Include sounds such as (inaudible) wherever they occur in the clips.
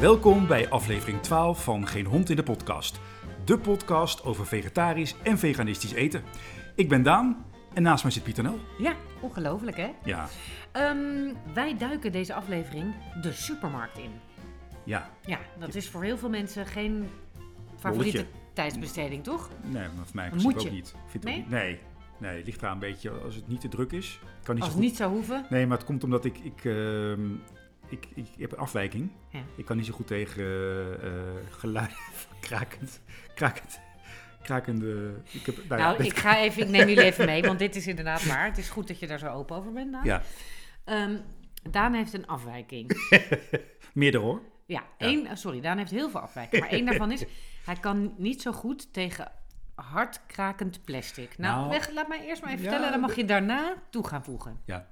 Welkom bij aflevering 12 van Geen Hond in de Podcast. De podcast over vegetarisch en veganistisch eten. Ik ben Daan en naast mij zit Pieter Nel. Ja, ongelooflijk hè? Ja, Ehm, wij duiken deze aflevering de supermarkt in. ja. Ja, dat is voor heel veel mensen geen favoriete Bolletje. tijdsbesteding, toch? Nee, maar voor mij principe moetje. ook niet. Vind Nee? Ook niet. Nee, nee, het ligt eraan een beetje als het niet te druk is. Kan niet Als zo het niet zou hoeven. Nee, maar het komt omdat ik, ik, ehm, ik, ik, heb een afwijking. Ja. Ik kan niet zo goed tegen eh, geluid (laughs) krakend, krakend, krakende... Ik heb, nou, ja, Nou, ik ga even, ik neem jullie even mee, want dit is (laughs) inderdaad waar. Het is goed dat je daar zo open over bent, Daan. Ja, Ehm, Daan heeft een afwijking. (laughs) meerdere hoor. Ja, één, eh, sorry, Daan heeft heel veel afwijkingen. Maar één daarvan is, hij kan niet zo goed tegen hard krakend plastic. Nou, Nou, weg, laat mij eerst maar even ja, vertellen, dan mag je daarna toe gaan voegen. Ja,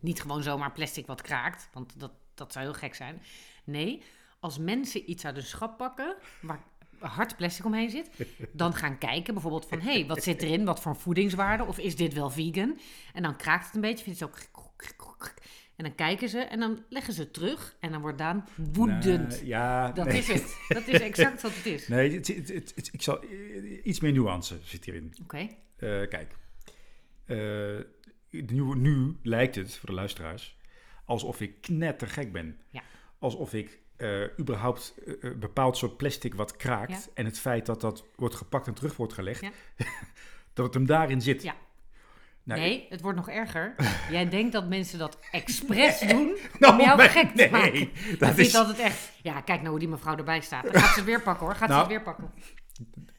Niet gewoon zomaar plastic wat kraakt, want dat, dat zou heel gek zijn. Nee, als mensen iets uit een schap pakken waar hard plastic omheen zit, dan gaan kijken bijvoorbeeld van, hé, hey, wat zit erin? Wat voor voedingswaarde? Of is dit wel vegan? En dan kraakt het een beetje, vindt het zo... En dan kijken ze en dan leggen ze het terug en dan wordt Daan woedend. Ja, dat nee. is het. Dat is exact wat het is. Nee, het, het, ik zal, iets meer nuance zit hierin. Oké. Eh, kijk, eh, nu, nu lijkt het voor de luisteraars alsof ik knettergek ben. Ja. Alsof ik eh, überhaupt een bepaald soort plastic wat kraakt Ja. en het feit dat dat wordt gepakt en terug wordt gelegd, Ja. (laughs) dat het hem daarin zit. Ja. Nou, nee, het wordt nog erger. (laughs) Jij denkt dat mensen dat expres doen (laughs) Nou, om jou maar- gek te nee, maken. dat Dat is- is altijd echt... Ja, kijk nou hoe die mevrouw erbij staat. Dan gaat ze het weer pakken hoor. Gaat Nou, ze het weer pakken.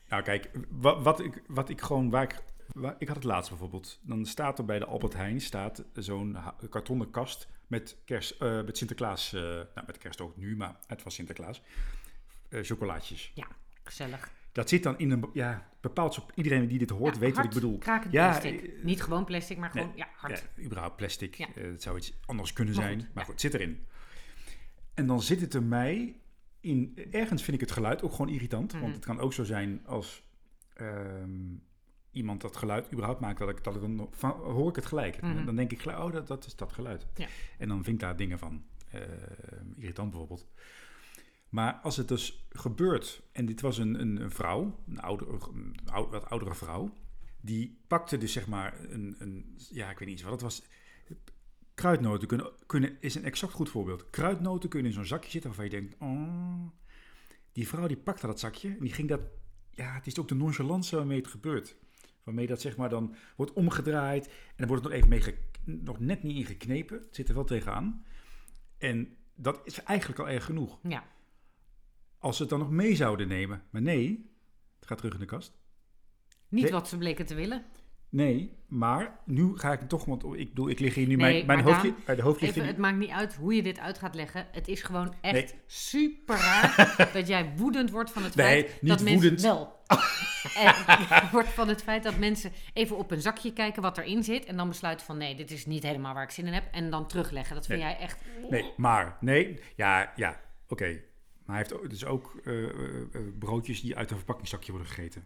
Nou, kijk, wat, wat, ik, wat ik gewoon waar ik, waar, ik had het laatst bijvoorbeeld. Dan staat er bij de Albert Heijn staat zo'n kartonnen kast met, kerst, eh, met Sinterklaas. eh, nou, met kerst ook nu, maar het was Sinterklaas. eh, chocolaatjes. Ja, gezellig. Dat zit dan in een ja, bepaald soort. Iedereen die dit hoort Ja, weet wat ik bedoel. Ja, plastic. Niet gewoon plastic, maar nee, gewoon ja, hard. Ja, überhaupt plastic. Ja. Het zou iets anders kunnen Maar zijn. goed, maar goed, het zit erin. En dan zit het er mij in. Ergens vind ik het geluid ook gewoon irritant. Mhm. Want het kan ook zo zijn als ehm, iemand dat geluid überhaupt maakt, dat ik, dat ik dan van, hoor ik het gelijk. Mhm. Dan denk ik gelijk, oh, dat, dat is dat geluid. Ja. En dan vind ik daar dingen van. eh, irritant bijvoorbeeld. Maar als het dus gebeurt, en dit was een, een, een vrouw, een, oudere, een ou- wat oudere vrouw, die pakte dus zeg maar een, een ja, ik weet niet eens wat het was. Kruidnoten kunnen, kunnen, is een exact goed voorbeeld. Kruidnoten kunnen in zo'n zakje zitten waarvan je denkt, oh, die vrouw die pakte dat zakje en die ging dat, ja, het is ook de nonchalance waarmee het gebeurt. Waarmee dat zeg maar dan wordt omgedraaid en dan wordt het nog even mee, nog net niet ingeknepen. Het zit er wel tegenaan. En dat is eigenlijk al erg genoeg. Ja. Als ze het dan nog mee zouden nemen. Maar nee, het gaat terug in de kast. Niet wat ze bleken te willen. Nee, maar nu ga ik toch, want ik bedoel, ik lig hier nu, Nee, mijn, mijn maar hoofd, Daan, li- bij de hoofd ligt Even, hier het maakt niet uit hoe je dit uit gaat leggen. Het is gewoon echt Nee. super raar (laughs) dat jij woedend wordt van het Nee, feit niet dat mensen wel. (laughs) en wordt van het feit dat mensen even op een zakje kijken wat erin zit en dan besluiten van nee, dit is niet helemaal waar ik zin in heb en dan terugleggen. Dat vind jij echt. Nee, maar, nee, ja, ja, oké. Maar hij heeft dus ook eh, eh, eh, broodjes die uit een verpakkingszakje worden gegeten.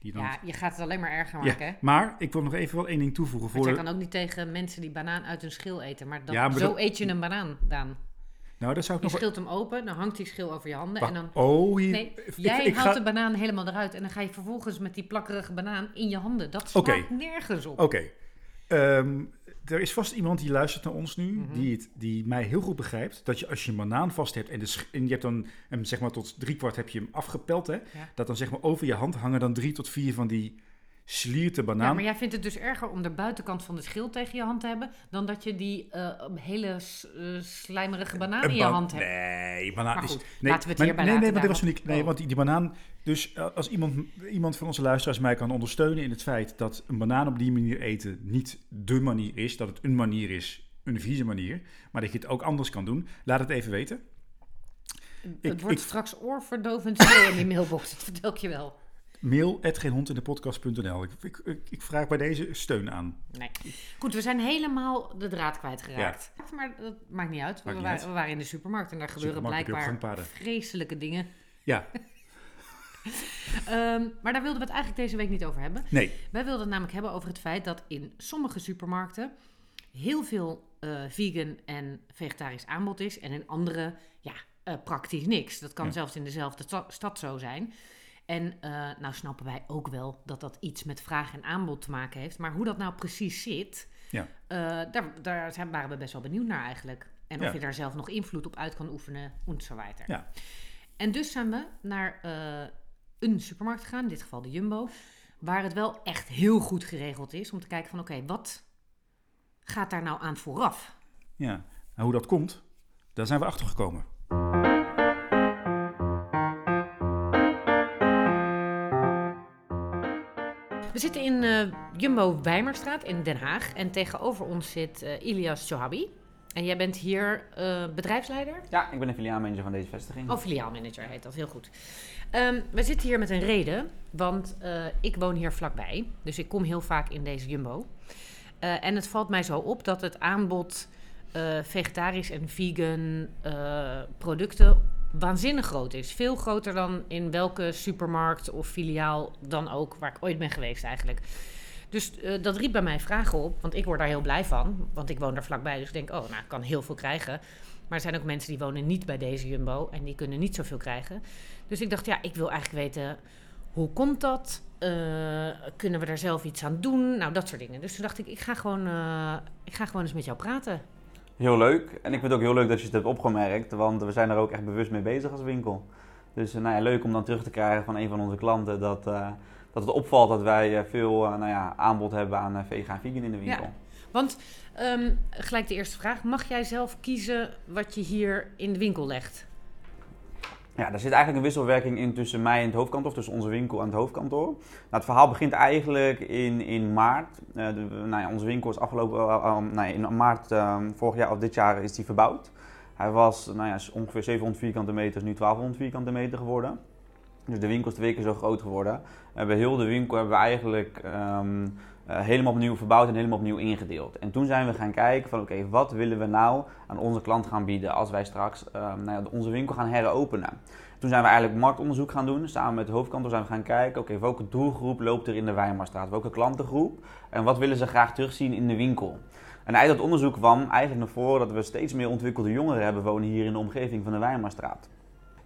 Die dan, Ja, je gaat het alleen maar erger Ja, maken. hè? maar ik wil nog even wel één ding toevoegen. Voor jij de- kan ook niet tegen mensen die banaan uit hun schil eten. Maar, dan, Ja, maar zo dat- eet je een banaan, Daan. nou, dat zou ik Je nog... schilt hem open, dan hangt die schil over je handen. En dan, oh, hier... nee, ik- jij ik haalt ga- de banaan helemaal eruit. En dan ga je vervolgens met die plakkerige banaan in je handen. Dat slaat nergens op. Oké. Ehm, er is vast iemand die luistert naar ons nu, Mhm. die, het, die mij heel goed begrijpt. Dat je als je een banaan vast hebt en, de sch- en je hebt dan hem zeg maar tot driekwart heb je hem afgepeld, hè, Ja. dat dan zeg maar over je hand hangen dan drie tot vier van die slierte banaan. Ja, maar jij vindt het dus erger om de buitenkant van de schil tegen je hand te hebben... dan dat je die eh, hele eh, slijmerige banaan in je hand hebt. Nee, banaan Maar is... nee, laten we het maar- hierbij nee, nee, laten maar dit was niet... Nee, want die, die banaan... Dus eh, als iemand, iemand van onze luisteraars mij kan ondersteunen in het feit dat een banaan op die manier eten niet de manier is, dat het een manier is, een vieze manier, maar dat je het ook anders kan doen, laat het even weten. het ik- wordt ik- straks oorverdovend stil in die mailbox, (laughs) dat vertel ik je wel. Mail geenhondindepodcast.nl. Ik, ik, ik, ik vraag bij deze steun aan. Nee. Goed, we zijn helemaal de draad kwijtgeraakt. Maar dat maakt niet uit. We, niet wa- uit. we waren in de supermarkt en daar gebeuren blijkbaar vreselijke dingen. Ja, (laughs) (laughs) Ehm, maar daar wilden we het eigenlijk deze week niet over hebben. nee. Wij wilden het namelijk hebben over het feit dat in sommige supermarkten heel veel eh, vegan en vegetarisch aanbod is. En in andere, ja, eh, praktisch niks. Dat kan Ja. zelfs in dezelfde sta- stad zo zijn. En eh, nou snappen wij ook wel dat dat iets met vraag en aanbod te maken heeft. Maar hoe dat nou precies zit, Ja. eh, daar, daar zijn, waren we best wel benieuwd naar eigenlijk. En of Ja. je daar zelf nog invloed op uit kan oefenen, en zo weiter. Ja. En dus zijn we naar eh, een supermarkt gegaan, in dit geval de Jumbo. Waar het wel echt heel goed geregeld is om te kijken van oké, wat gaat daar nou aan vooraf? Ja. En hoe dat komt, daar zijn we achter gekomen. We zitten in eh, Jumbo Wijmerstraat in Den Haag. En tegenover ons zit eh, Ilias Johabi. En jij bent hier eh, bedrijfsleider? Ja, ik ben een filiaalmanager van deze vestiging. Oh, filiaalmanager heet dat, heel goed. Ehm, we zitten hier met een reden, want ik woon hier vlakbij. Dus ik kom heel vaak in deze Jumbo. En het valt mij zo op dat het aanbod vegetarisch en vegan producten waanzinnig groot is. Veel groter dan in welke supermarkt of filiaal dan ook, waar ik ooit ben geweest eigenlijk. Dus eh, dat riep bij mij vragen op, want ik word daar heel blij van. Want ik woon daar vlakbij, dus ik denk, oh, nou, ik kan heel veel krijgen. Maar er zijn ook mensen die wonen niet bij deze Jumbo en die kunnen niet zoveel krijgen. Dus ik dacht, ja, ik wil eigenlijk weten, hoe komt dat? Eh, kunnen we daar zelf iets aan doen? Nou, dat soort dingen. Dus toen dacht ik, ik ga gewoon, eh, ik ga gewoon eens met jou praten. Heel leuk. En ik vind het ook heel leuk dat je het hebt opgemerkt, want we zijn er ook echt bewust mee bezig als winkel. Dus eh, nou ja, leuk om dan terug te krijgen van een van onze klanten dat, eh, dat het opvalt dat wij eh, veel nou ja, aanbod hebben aan eh, vega en vegan in de winkel. Want ehm, gelijk de eerste vraag, mag jij zelf kiezen wat je hier in de winkel legt? Ja, er zit eigenlijk een wisselwerking in tussen mij en het hoofdkantoor, of tussen onze winkel en het hoofdkantoor. Nou, het verhaal begint eigenlijk in, in maart. Eh, nou ja, onze winkel is afgelopen, eh, eh, nou ja, in maart eh, vorig jaar of dit jaar is die verbouwd. Hij was nou ja, ongeveer 700 vierkante meter, is nu 1200 vierkante meter geworden. Dus de winkel is twee keer zo groot geworden. We hebben heel de winkel hebben we eigenlijk ehm, eh, helemaal opnieuw verbouwd en helemaal opnieuw ingedeeld. En toen zijn we gaan kijken van oké, wat willen we nou aan onze klant gaan bieden als wij straks ehm, nou ja, onze winkel gaan heropenen. Toen zijn we eigenlijk marktonderzoek gaan doen. Samen met het hoofdkantoor zijn we gaan kijken, oké, welke doelgroep loopt er in de Weimarstraat? Welke klantengroep? En wat willen ze graag terugzien in de winkel? En uit dat onderzoek kwam eigenlijk naar voren dat we steeds meer ontwikkelde jongeren hebben wonen hier in de omgeving van de Weimarstraat.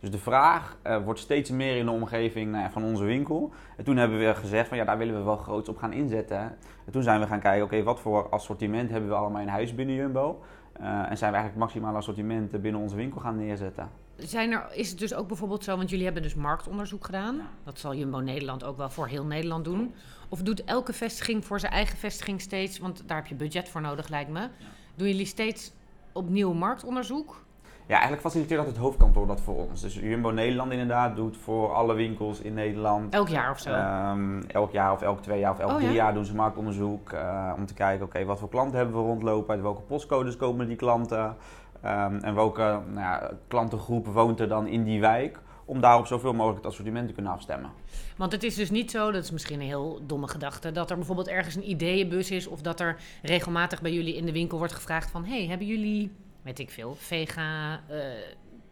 Dus de vraag eh, wordt steeds meer in de omgeving nou ja, van onze winkel. En toen hebben we gezegd van ja, daar willen we wel groots op gaan inzetten. En toen zijn we gaan kijken, oké, wat voor assortiment hebben we allemaal in huis binnen Jumbo? Eh, en zijn we eigenlijk maximaal assortimenten binnen onze winkel gaan neerzetten. Zijn er, is het dus ook bijvoorbeeld zo, want jullie hebben dus marktonderzoek gedaan. Ja. Dat zal Jumbo Nederland ook wel voor heel Nederland doen. Of doet elke vestiging voor zijn eigen vestiging steeds, want daar heb je budget voor nodig lijkt me. Doen jullie steeds opnieuw marktonderzoek? Ja, eigenlijk faciliteert dat het hoofdkantoor dat voor ons. Dus Jumbo Nederland inderdaad doet voor alle winkels in Nederland. Elk jaar of zo? Ehm, elk jaar of elk twee jaar of elk Oh, drie ja? jaar doen ze marktonderzoek eh, om te kijken, oké, wat voor klanten hebben we rondlopen, uit welke postcodes komen die klanten ehm, en welke nou ja, klantengroep woont er dan in die wijk, om daarop zoveel mogelijk het assortiment te kunnen afstemmen. Want het is dus niet zo, dat is misschien een heel domme gedachte, dat er bijvoorbeeld ergens een ideeënbus is of dat er regelmatig bij jullie in de winkel wordt gevraagd van, hey, hebben jullie, weet ik veel, vega eh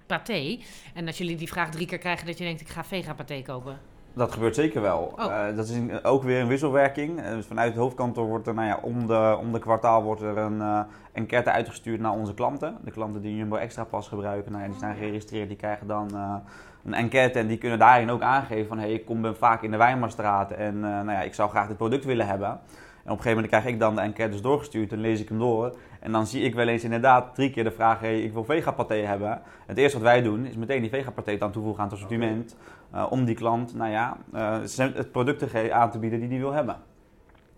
paté? En dat jullie die vraag drie keer krijgen dat je denkt, ik ga vega paté kopen. Dat gebeurt zeker wel. Oh. Eh, dat is een- ook weer een wisselwerking. Eh, dus vanuit het hoofdkantoor wordt er, nou ja, om de, om de kwartaal wordt er een enquête uitgestuurd naar onze klanten. De klanten die Jumbo Extra Pas gebruiken, nou ja, die zijn geregistreerd, die krijgen dan een enquête en die kunnen daarin ook aangeven van hey, ik kom ben vaak in de Weimarstraat en nou ja, ik zou graag dit product willen hebben. En op een gegeven moment krijg ik dan de enquêtes doorgestuurd en lees ik hem door. En dan zie ik wel eens inderdaad drie keer de vraag, hey, ik wil vegapaté hebben. Het eerste wat wij doen is meteen die vegapaté dan toevoegen aan het assortiment. eh, om die klant, nou ja, eh, het product te aan te bieden die hij wil hebben.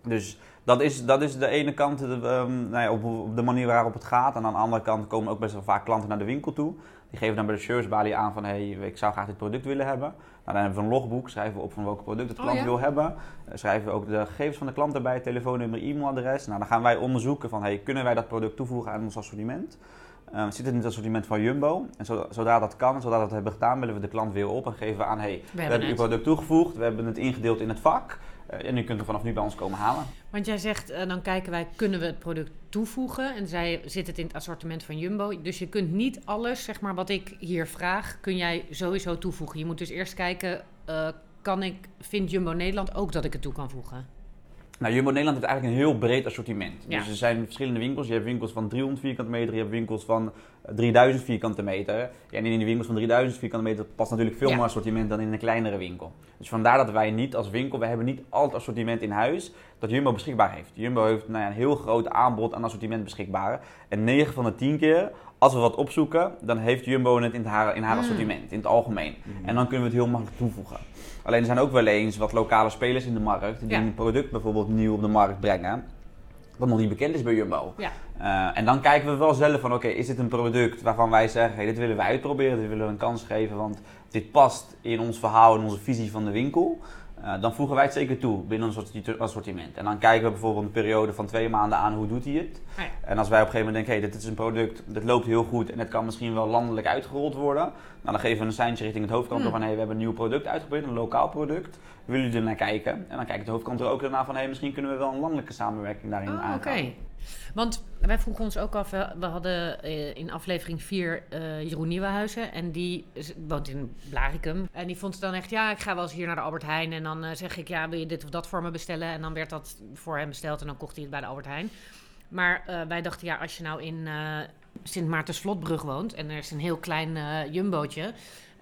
Dus dat is, dat is de ene kant de, ehm, nou ja, op de manier waarop het gaat. En aan de andere kant komen ook best wel vaak klanten naar de winkel toe. Die geven dan bij de shirtsbalie aan van, hey, ik zou graag dit product willen hebben. Nou, dan hebben we een logboek, schrijven we op van welk product het Oh, klant ja? wil hebben. Eh, schrijven we ook de gegevens van de klant erbij, telefoonnummer, e-mailadres. Nou, dan gaan wij onderzoeken van, hey, kunnen wij dat product toevoegen aan ons assortiment? Eh, zit het in het assortiment van Jumbo? En zo- zodra dat kan, zodra we dat hebben gedaan, bellen we de klant weer op en geven we aan, hey, we hebben uw het. product toegevoegd, we hebben het ingedeeld in het vak. Eh, en u kunt het vanaf nu bij ons komen halen. Want jij zegt, eh, dan kijken wij, kunnen we het product toevoegen? En zij zit het in het assortiment van Jumbo. Dus je kunt niet alles, zeg maar, wat ik hier vraag, kun jij sowieso toevoegen. Je moet dus eerst kijken, eh, kan ik, vindt Jumbo Nederland ook dat ik het toe kan voegen? Nou, Jumbo Nederland heeft eigenlijk een heel breed assortiment. Ja. Dus er zijn verschillende winkels. Je hebt winkels van 300 vierkante meter, je hebt winkels van eh, 3000 vierkante meter. Ja, en in die winkels van 3000 vierkante meter past natuurlijk veel Ja. meer assortiment dan in een kleinere winkel. Dus vandaar dat wij niet als winkel, we hebben niet al het assortiment in huis dat Jumbo beschikbaar heeft. Jumbo heeft nou ja, een heel groot aanbod aan assortiment beschikbaar. En 9 van de 10 keer, als we wat opzoeken, dan heeft Jumbo het in haar, in haar Mm. assortiment, in het algemeen. Mhm. En dan kunnen we het heel makkelijk toevoegen. Alleen er zijn ook wel eens wat lokale spelers in de markt die Ja. een product bijvoorbeeld nieuw op de markt brengen. Wat nog niet bekend is bij Jumbo. Ja. Eh, en dan kijken we wel zelf van oké, is dit een product waarvan wij zeggen, hey, dit willen we uitproberen, dit willen we een kans geven, want dit past in ons verhaal en onze visie van de winkel. Eh, dan voegen wij het zeker toe binnen ons assorti- assortiment. En dan kijken we bijvoorbeeld een periode van twee maanden aan hoe doet hij het. Ah ja. En als wij op een gegeven moment denken, hey, dit is een product, dit loopt heel goed en het kan misschien wel landelijk uitgerold worden. Nou, dan geven we een seintje richting het hoofdkantoor Hmm. van, hey, we hebben een nieuw product uitgeprobeerd, een lokaal product. Willen jullie er naar kijken? En dan kijkt het hoofdkantoor ook daarna van, hey, misschien kunnen we wel een landelijke samenwerking daarin Oh, aangaan. Want wij vroegen ons ook af, we hadden eh, in aflevering 4 eh, Jeroen Nieuwenhuizen en die woont in Blaricum. En die vond dan echt, ja, ik ga wel eens hier naar de Albert Heijn en dan eh, zeg ik, ja, wil je dit of dat voor me bestellen? En dan werd dat voor hem besteld en dan kocht hij het bij de Albert Heijn. Maar wij dachten, ja, als je nou in Sint Maarten Slotbrug woont en er is een heel klein jumbootje,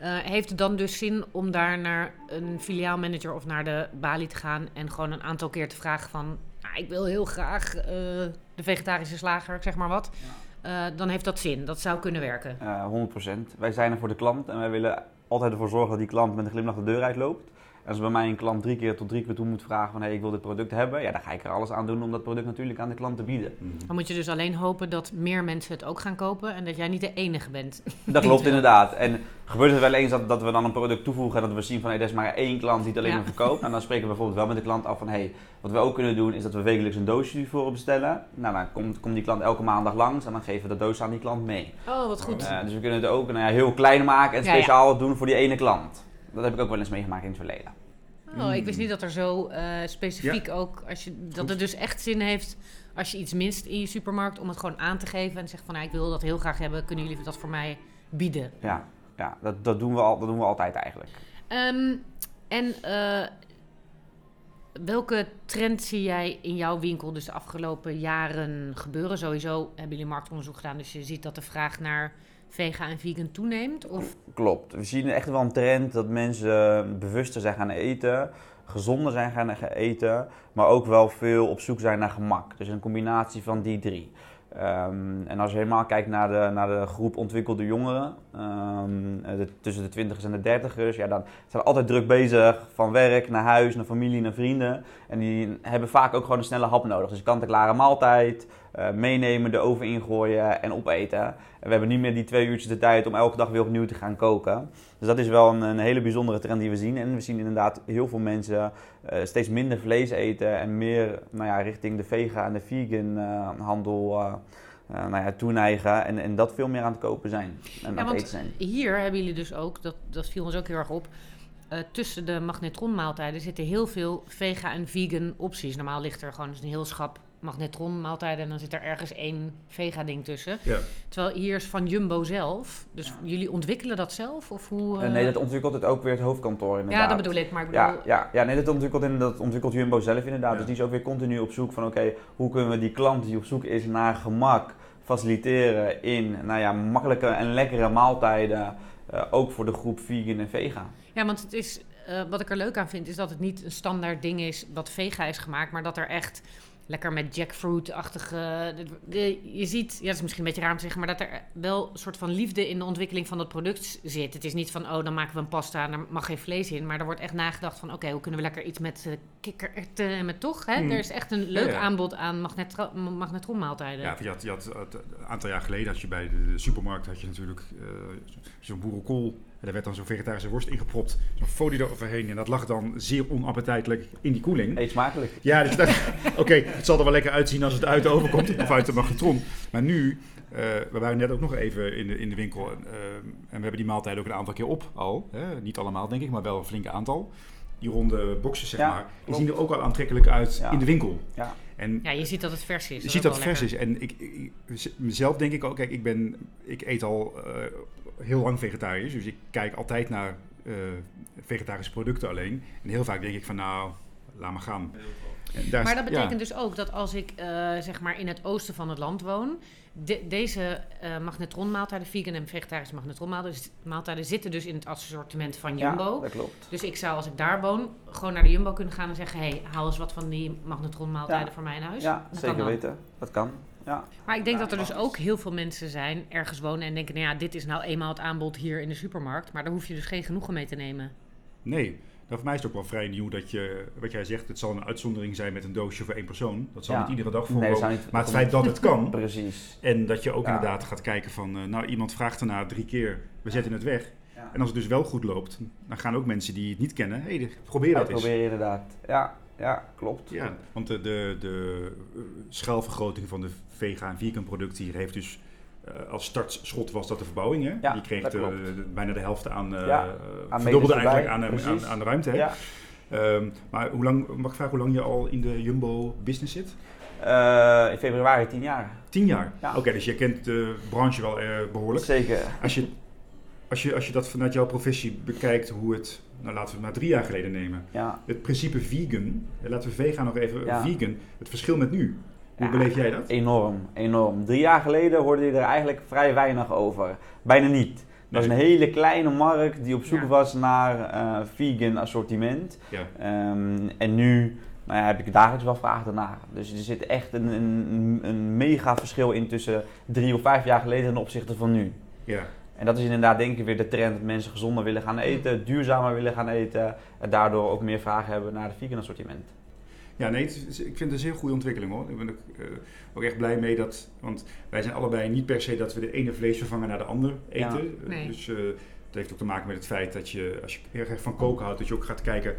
heeft het dan dus zin om daar naar een filiaalmanager of naar de balie te gaan en gewoon een aantal keer te vragen van, "Ah, ik wil heel graag eh, de vegetarische slager, ik zeg maar wat. Eh, dan heeft dat zin, dat zou kunnen werken. Eh 100%. Wij zijn er voor de klant en wij willen altijd ervoor zorgen dat die klant met een glimlach de deur uitloopt. Als bij mij een klant drie keer tot drie keer toe moet vragen van hey, ik wil dit product hebben, ja, dan ga ik er alles aan doen om dat product natuurlijk aan de klant te bieden. Mhm. Dan moet je dus alleen hopen dat meer mensen het ook gaan kopen en dat jij niet de enige bent. Dat klopt (laughs) inderdaad. En gebeurt het wel eens dat, dat we dan een product toevoegen en dat we zien van hey, er is maar één klant die het alleen Ja. maar verkoopt. En dan spreken we bijvoorbeeld wel met de klant af van hey, wat we ook kunnen doen is dat we wekelijks een doosje voor bestellen. Nou, dan komt, komt die klant elke maandag langs en dan geven we dat doos aan die klant mee. Oh, wat goed. Eh, dus we kunnen het ook nou ja, heel klein maken en Ja, ja. speciaal doen voor die ene klant. Dat heb ik ook wel eens meegemaakt in het verleden. Oh, ik wist niet dat er zo eh, specifiek ook, als je, dat het dus echt zin heeft als je iets minst in je supermarkt, om het gewoon aan te geven en te zeggen van nou, ik wil dat heel graag hebben, kunnen jullie dat voor mij bieden? Ja, ja dat, dat, doen we al, dat doen we altijd eigenlijk. Ehm, en eh, welke trend zie jij in jouw winkel dus de afgelopen jaren gebeuren? Sowieso hebben jullie marktonderzoek gedaan, dus je ziet dat de vraag naar vega en vegan toeneemt? Of Klopt. We zien echt wel een trend dat mensen bewuster zijn gaan eten, gezonder zijn gaan eten, maar ook wel veel op zoek zijn naar gemak. Dus een combinatie van die drie. Ehm, en als je helemaal kijkt naar de, naar de groep ontwikkelde jongeren, ehm, tussen de twintigers en de dertigers, ja, dan zijn we altijd druk bezig van werk naar huis, naar familie, naar vrienden. En die hebben vaak ook gewoon een snelle hap nodig. Dus kant-en-klare maaltijd, eh, meenemen, de oven ingooien en opeten. En we hebben niet meer die twee uurtjes de tijd om elke dag weer opnieuw te gaan koken. Dus dat is wel een, een hele bijzondere trend die we zien. En we zien inderdaad heel veel mensen eh, steeds minder vlees eten en meer nou ja, richting de vega en de vegan eh, handel nou ja, toeneigen. En, en dat veel meer aan het kopen zijn en aan het want- eten zijn. hier hebben jullie dus ook, dat, dat viel ons ook heel erg op, tussen de magnetronmaaltijden zitten heel veel vega en vegan opties. Normaal ligt er gewoon een heel schap magnetronmaaltijden en dan zit er ergens één vega ding tussen. Ja. Terwijl hier is van Jumbo zelf. Dus jullie ontwikkelen dat zelf? Of hoe, Eh, eh, nee, dat ontwikkelt het ook weer het hoofdkantoor inderdaad. ja, dat bedoel ik. Maar ik bedoel, Ja, ja, ja nee, dat, ontwikkelt, in- dat ontwikkelt Jumbo zelf inderdaad. Ja. Dus die is ook weer continu op zoek van oké, hoe kunnen we die klant die op zoek is naar gemak faciliteren in nou ja, makkelijke en lekkere maaltijden. eh, ook voor de groep vegan en vega. Ja, want het is, eh, wat ik er leuk aan vind, is dat het niet een standaard ding is wat vega is gemaakt, maar dat er echt lekker met jackfruit-achtige. Je ziet, ja, dat is misschien een beetje raar om te zeggen, maar dat er wel een soort van liefde in de ontwikkeling van dat product zit. Het is niet van, oh, dan maken we een pasta en er mag geen vlees in, maar er wordt echt nagedacht van, oké, hoe kunnen we lekker iets met uh, kikkererwten en met toch? Hè? Mm. Er is echt een leuk Ja, ja. aanbod aan magnetro- magnetronmaaltijden. Ja, je had, je had het, een aantal jaar geleden, als je bij de, supermarkt had je natuurlijk eh, zo'n boerenkool. En daar werd dan zo'n vegetarische worst ingepropt. Zo'n folie eroverheen. En dat lag dan zeer onappetijtelijk in die koeling. Eet smakelijk. Ja, dus dat, (laughs) oké, het zal er wel lekker uitzien als het uit de oven komt. Of uit de magnetron. Maar nu, eh, we waren net ook nog even in de, in de winkel. En, eh, en we hebben die maaltijd ook een aantal keer op al. Hè? Niet allemaal, denk ik, maar wel een flink aantal. Die ronde boxjes, zeg Ja, maar. Die klopt. zien er ook wel aantrekkelijk uit Ja. in de winkel. Ja. En Ja, je ziet dat het vers is. je ziet dat het vers lekker. is. En ik, ik, ik- mezelf denk ik ook, kijk, ik, ben, ik eet al eh, heel lang vegetarisch. Dus ik kijk altijd naar eh, vegetarische producten alleen. En heel vaak denk ik van, nou, laat maar gaan. Daar Maar dat ja. betekent dus ook dat als ik eh, zeg maar in het oosten van het land woon, de- deze eh magnetronmaaltijden, vegan en vegetarische magnetronmaaltijden maaltijden zitten dus in het assortiment van Jumbo. Ja, dat klopt. Dus ik zou als ik daar woon gewoon naar de Jumbo kunnen gaan en zeggen, hey, haal eens wat van die magnetronmaaltijden Ja. voor mij in huis. Ja, Dat kan zeker weten. Dat kan. Ja. Maar ik denk dat er dus ook heel veel mensen zijn, ergens wonen en denken, nou ja, dit is nou eenmaal het aanbod hier in de supermarkt, maar daar hoef je dus geen genoegen mee te nemen. Nee, nou, voor mij is het ook wel vrij nieuw dat je, wat jij zegt, het zal een uitzondering zijn met een doosje voor één persoon. Dat zal Ja. niet iedere dag Nee, dat voorkomen. niet... maar het feit dat het kan, (laughs) Precies. en dat je ook Ja. inderdaad gaat kijken van, eh, nou iemand vraagt erna drie keer, we zetten het weg. Ja. En als het dus wel goed loopt, dan gaan ook mensen die het niet kennen, hé, hey, probeer dat eens. probeer inderdaad. Ja, ja, klopt. Ja, want de, de, de eh, schaalvergroting van de vega en vegan producten hier heeft dus eh, als startschot was dat de verbouwing. Hè? Ja, Je kreeg dat de- klopt. de- bijna de helft aan, eh Ja, aan verdubbelde eigenlijk aan, aan, aan de ruimte. Hè? Ja. Ehm, maar hoe lang, mag ik vragen hoe lang je al in de Jumbo business zit? Eh, in februari tien jaar. Tien jaar? Ja. Oké, dus je kent de branche wel eh, behoorlijk. Zeker. Als je, als, je, als je dat vanuit jouw professie bekijkt, hoe het, nou laten we het maar drie jaar geleden nemen. Ja. Het principe vegan, eh, laten we vegan nog even, Ja. vegan, het verschil met nu. Hoe Ja, beleef jij dat? Enorm, enorm. Drie jaar geleden hoorde je er eigenlijk vrij weinig over. Bijna niet. Dat was een hele kleine markt die op zoek was naar eh, vegan assortiment. Ehm, en nu nou ja, heb ik dagelijks wel vragen daarna. Dus er zit echt een, een, een mega verschil in tussen drie of vijf jaar geleden ten opzichte van nu. Ja. En dat is inderdaad denk ik weer de trend dat mensen gezonder willen gaan eten, duurzamer willen gaan eten. En daardoor ook meer vragen hebben naar het vegan assortiment. Ja, nee, is- ik vind het een zeer goede ontwikkeling hoor. Ik ben ook, eh, ook echt blij mee dat, want wij zijn allebei niet per se dat we de ene vleesvervanger naar de ander eten. Ja. Eh, Nee. Dus eh het heeft ook te maken met het feit dat je, als je heel erg van koken houdt, dat je ook gaat kijken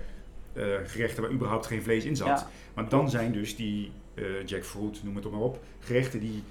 eh, gerechten waar überhaupt geen vlees in zat. Ja. Maar dan zijn dus die eh, jackfruit, noem het maar op, gerechten die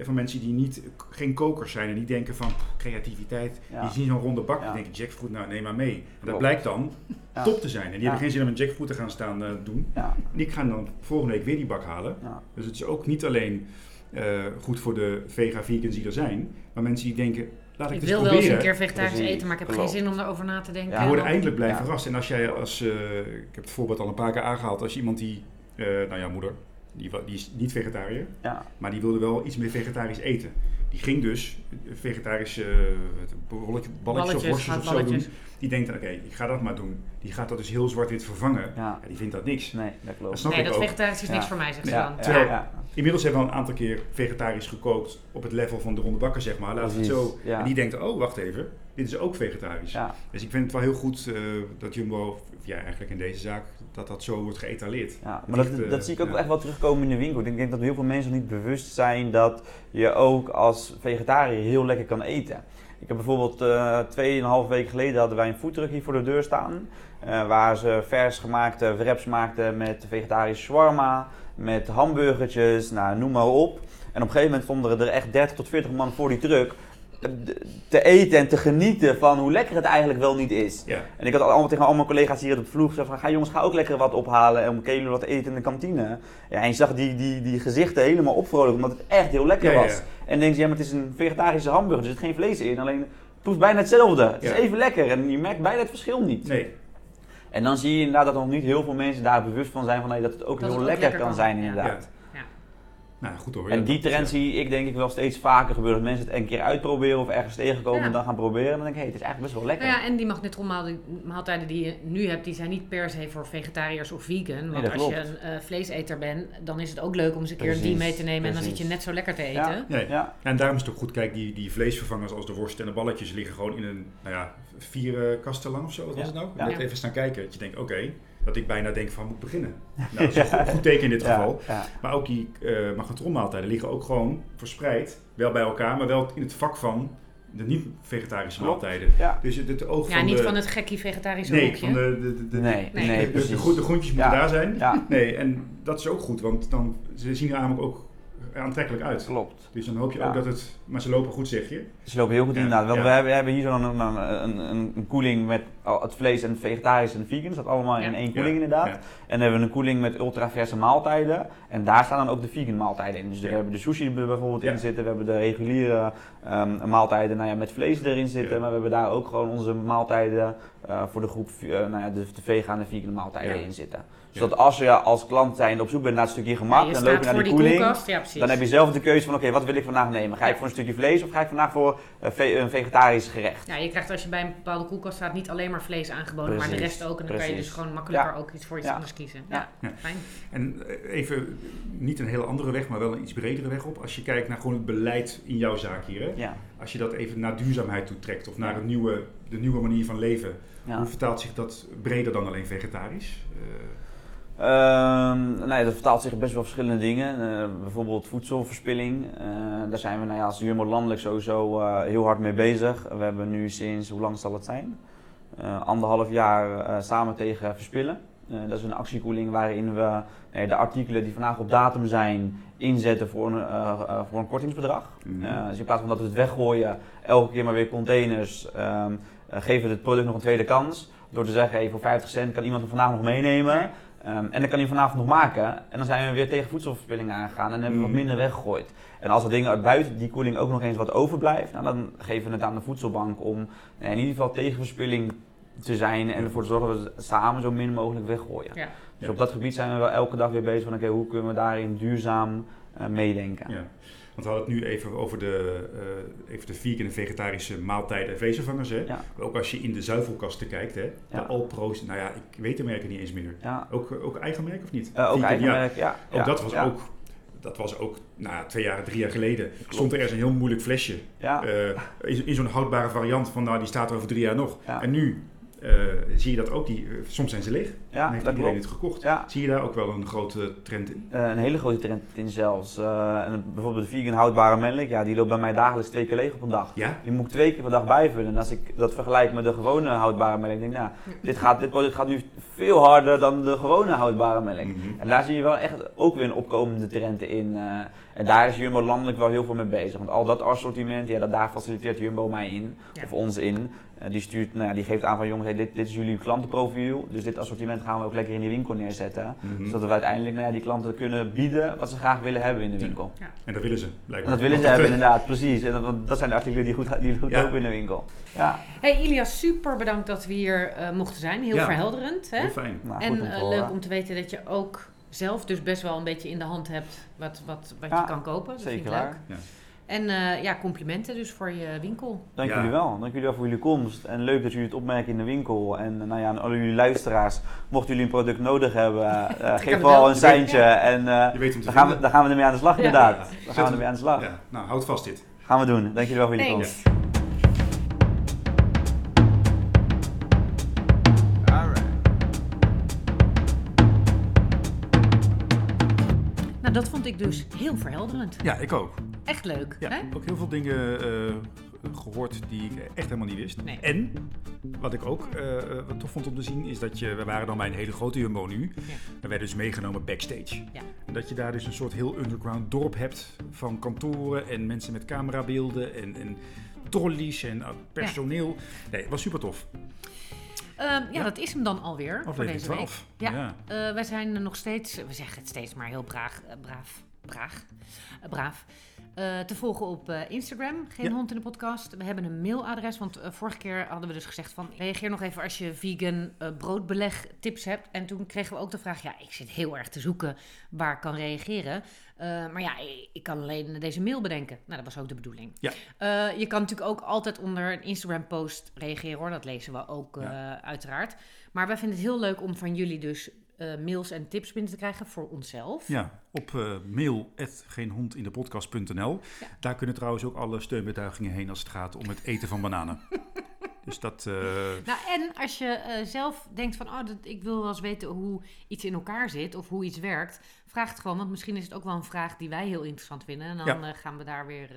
van mensen die niet, geen kokers zijn en die denken van creativiteit. Ja. Die zien zo'n ronde bak Ja. en denken jackfruit, nou neem maar mee. En dat Klopt. blijkt dan Ja. top te zijn. En die Ja. hebben geen zin om een jackfruit te gaan staan eh, doen. Ja, En die gaan dan volgende week weer die bak halen. ja. Dus het is ook niet alleen eh, goed voor de vega-vegans die er zijn, maar mensen die denken, laat ik, Ik het wil eens wel eens proberen. een keer vegetarisch eten, maar ik heb klopt. geen zin om erover na te denken. Ja, Die worden eindelijk blij Ja. verrast. En als jij als, eh, ik heb het voorbeeld al een paar keer aangehaald, als iemand die, eh, nou ja, moeder, die, is niet vegetariër, ja. maar die wilde wel iets meer vegetarisch eten. Die ging dus vegetarische uh, balletjes, balletjes of worstjes of zo balletjes. doen. Die denkt, oké, ik ga dat maar doen. Die gaat dat dus heel zwart-wit vervangen. ja. Ja, die vindt dat niks. Nee, dat klopt. Dat snap Nee, ik dat ook. vegetarisch is niks voor mij, zegt ze Ja, dan. ja, Terwijl- ja. Inmiddels hebben we al een aantal keer vegetarisch gekookt op het level van de ronde bakker, zeg maar. Laten we het zo. ja. En die denkt, oh, wacht even, dit is ook vegetarisch. Ja, Dus ik vind het wel heel goed eh, dat Jumbo, ja, eigenlijk in deze zaak, dat dat zo wordt geëtaleerd. ja. Maar dat, eh, dat zie ik ook ja. echt wel terugkomen in de winkel. Ik denk dat heel veel mensen niet bewust zijn dat je ook als vegetariër heel lekker kan eten. Ik heb bijvoorbeeld eh 2,5 weken geleden hadden wij een foodtruck hier voor de deur staan. waar ze vers gemaakte wraps maakten met vegetarische shawarma, met hamburgertjes, nou, noem maar op. En op een gegeven moment stonden er echt 30 tot 40 man voor die truck te eten en te genieten van hoe lekker het eigenlijk wel niet is. Ja, En ik had allemaal tegen al mijn collega's hier op de vloer gezegd van, ga jongens, ga ook lekker wat ophalen en kunnen jullie wat eten in de kantine. Ja, en je zag die, die, die gezichten helemaal opvrolijken, omdat het echt heel lekker Ja, was. ja. En dan denk je, ja, maar het is een vegetarische hamburger, er zit geen vlees in, alleen het proeft bijna hetzelfde. Het is even lekker en je merkt bijna het verschil niet. nee. En dan zie je inderdaad dat nog niet heel veel mensen daar bewust van zijn van hey, dat het ook Dat heel het ook lekker, lekker kan kan. zijn Ja. inderdaad. Nou, goed hoor. En die trend zie ik denk ik wel steeds vaker gebeuren. Dat mensen het een keer uitproberen of ergens tegenkomen Ja. en dan gaan proberen. En dan denk ik, hé, het is eigenlijk best wel lekker. Nou ja, en die magnetronmaaltijden die je nu hebt, die zijn niet per se voor vegetariërs of vegan. Want dat als je een eh, vleeseter bent, dan is het ook leuk om eens een keer een die Precies, mee te nemen. En dan zit je precies. net zo lekker te eten. Ja. Nee. Ja, En daarom is het ook goed, kijk, die, die vleesvervangers als de worst en de balletjes liggen gewoon in een, nou ja, vier eh, kasten lang of zo. Wat was het nou? Ja. Net even staan kijken. Dat je denkt, oké, dat ik bijna denk van, moet ik beginnen? (laughs) Nou, dat is een goed, goed teken in dit geval. ja. Maar ook die uh, magnetronmaaltijden liggen ook gewoon verspreid, wel bij elkaar, maar wel in het vak van de niet-vegetarische maaltijden. Ja. Dus het, het oog Ja, van niet de... van het gekkie vegetarische nee, hoekje. van de... de, de, de- Nee, Nee. nee, de, de, precies. groentjes moeten Ja. daar zijn. Ja, Nee, en dat is ook goed, want dan, ze zien er namelijk ook aantrekkelijk uit. klopt. Dus dan hoop je Ja. ook dat het... Maar ze lopen goed, zeg je. Ze lopen heel goed Ja, inderdaad. Want ja. we, hebben, we hebben hier zo'n een, een, een, een koeling met al het vlees en het vegetarisch en het vegan. Dat allemaal in één koeling Ja, inderdaad. ja. En dan hebben we een koeling met ultraverse maaltijden. En daar staan dan ook de vegan maaltijden in. Dus daar Ja. hebben we de sushi bijvoorbeeld Ja. in zitten. We hebben de reguliere ehm, maaltijden nou ja, met vlees erin zitten. Ja. Maar we hebben daar ook gewoon onze maaltijden eh, voor de groep eh, nou ja, de, de vegane vegan maaltijden Ja. in zitten. Zodat als je als klant zijn op zoek bent naar het stukje gemak, dan loop je naar die koeling. koelkast. Ja, precies. Dan heb je zelf de keuze van, oké, wat wil ik vandaag nemen? Ga ik voor een stukje vlees of ga ik vandaag voor eh, ve- een vegetarisch gerecht? Ja, je krijgt als je bij een bepaalde koelkast staat niet alleen maar vlees aangeboden, maar de rest ook. En dan kan je dus gewoon makkelijker Ja. ook iets voor iets Ja. anders kiezen. Ja. Ja, Ja. fijn. En even, niet een hele andere weg, maar wel een iets bredere weg op. Als je kijkt naar gewoon het beleid in jouw zaak hier. Hè? Ja. Als je dat even naar duurzaamheid toe trekt of naar nieuwe, de nieuwe manier van leven. Hoe vertaalt zich dat breder dan alleen vegetarisch? Nou ja, dat vertaalt zich best wel verschillende dingen. Eh, bijvoorbeeld voedselverspilling. Eh, daar zijn we nou ja, als Jumbo landelijk sowieso eh, heel hard mee bezig. We hebben nu sinds, hoe lang zal het zijn? Anderhalf jaar samen tegen verspillen. Eh, dat is een actiekoeling waarin we de artikelen die vandaag op datum zijn inzetten voor een, eh, eh, voor een kortingsbedrag. Mhm. Dus in plaats van dat we het weggooien, elke keer maar weer containers, ehm, eh, geven we het product nog een tweede kans. Door te zeggen, hey, voor 50 cent kan iemand hem vandaag nog meenemen. Ehm, en dan kan hij vanavond nog maken. En dan zijn we weer tegen voedselverspilling aangegaan en hebben we wat Mhm. minder weggegooid. En als er dingen uit buiten die koeling ook nog eens wat overblijft, nou, dan geven we het aan de voedselbank om in ieder geval tegen verspilling te zijn en ervoor te zorgen dat we het samen zo min mogelijk weggooien. Ja. Dus op dat gebied zijn we wel elke dag weer bezig van oké, hoe kunnen we daarin duurzaam eh, meedenken. ja. Want we hadden het nu even over de, eh, even de vegan en vegetarische maaltijden en vezelvangers. Hè? Ja. Ook als je in de zuivelkasten kijkt, hè? Ja. de Alpro's, nou ja, ik weet de merken niet eens meer. Ja. Ook, eh, ook eigen merk of niet? Ook Vegan, eigen ja. merk, ja. Ook ja, dat was ja. ook, dat was ook nou, ja, twee jaar, drie jaar geleden. Stond er ergens een heel moeilijk flesje. Ja, eh, in, in zo'n houdbare variant van nou, die staat er over drie jaar nog. Ja. En nu zie je dat ook, die, eh, soms zijn ze leeg. ja dan heeft dat iedereen klopt. het gekocht. Ja. Zie je daar ook wel een grote trend in? Eh, een hele grote trend in zelfs. Eh, en bijvoorbeeld de vegan houdbare melk, ja, die loopt bij mij dagelijks twee keer leeg op een dag. Ja? Die moet ik twee keer per dag bijvullen. En als ik dat vergelijk met de gewone houdbare melk, denk ik, nou, dit, gaat, dit product gaat nu veel harder dan de gewone houdbare melk. Mhm. En daar zie je wel echt ook weer een opkomende trend in. En daar is Jumbo landelijk wel heel veel mee bezig. Want al dat assortiment, ja, dat, daar faciliteert Jumbo mij in, Ja. of ons in. Eh, die, stuurt, nou ja, die geeft aan van jongens, hey, dit, dit is jullie klantenprofiel. Dus dit assortiment gaan we ook lekker in die winkel neerzetten. Mhm. Zodat we uiteindelijk nou ja, die klanten kunnen bieden wat ze graag willen hebben in de winkel. En dat willen ze, En blijkbaar. dat willen ze hebben (laughs) inderdaad, precies. En dat, dat zijn de artikelen die goed, die goed Ja. lopen in de winkel. Ja, Hey Ilias, super bedankt dat we hier eh, mochten zijn. Heel Ja. verhelderend. Hè? Heel fijn. nou, En om eh, leuk om te weten dat je ook zelf dus best wel een beetje in de hand hebt wat, wat, wat Ja, je kan kopen. Dat Zeker vind ik leuk. waar. Ja. En eh, ja, complimenten dus voor je winkel. Dank Ja. jullie wel. Dank jullie wel voor jullie komst. En leuk dat jullie het opmerken in de winkel. En eh, nou ja, aan alle jullie luisteraars, mochten jullie een product nodig hebben, eh, (laughs) geef vooral wel. een seintje. En eh Je weet hem te dan, gaan we, dan gaan we ermee aan de slag Ja. inderdaad. Ja. Dan gaan we ermee aan de slag. Ja. Nou, houd vast dit. Gaan we doen. Dank jullie wel voor jullie komst. Nou, dat vond ik dus heel verhelderend. Ja, ik ook. Echt leuk. Ja, Hè? ook heel veel dingen eh, gehoord die ik echt helemaal niet wist. Nee. En wat ik ook eh, eh, wat tof vond om te zien, is dat je, we waren dan bij een hele grote Jumbo nu. Ja. We werden dus meegenomen backstage. Ja. En dat je daar dus een soort heel underground dorp hebt van kantoren en mensen met camerabeelden en, en trolleys en personeel. Nee, het was super tof. Ehm, ja, Ja. dat is hem dan alweer voor Aflevering deze week. 12. Ja. ja. Eh, wij zijn nog steeds, we zeggen het steeds maar heel braaf, eh, braaf, braaf, eh, braaf. eh, te volgen op eh, Instagram, geen Ja. hond in de podcast. We hebben een mailadres, want eh, vorige keer hadden we dus gezegd van reageer nog even als je vegan eh, broodbeleg tips hebt. En toen kregen we ook de vraag, ja, ik zit heel erg te zoeken waar ik kan reageren. Eh, maar ja, ik, kan alleen deze mail bedenken. Nou, dat was ook de bedoeling. Ja. Eh, je kan natuurlijk ook altijd onder een Instagram post reageren hoor, dat lezen we ook eh, Ja. uiteraard. Maar wij vinden het heel leuk om van jullie dus mails en tips binnen te krijgen voor onszelf. Ja, op uh, mail geenhondindepodcast.nl. Ja. Daar kunnen trouwens ook alle steunbetuigingen heen als het gaat om het eten van bananen. (laughs) dus dat... uh, Nou, en als je uh, zelf denkt van, oh, dat, ik wil wel eens weten hoe iets in elkaar zit of hoe iets werkt, vraag het gewoon, want misschien is het ook wel een vraag die wij heel interessant vinden. En dan Ja. uh, gaan we daar weer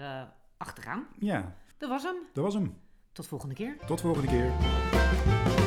achteraan. Ja, Dat was hem. dat was hem. Tot volgende keer. Tot volgende keer.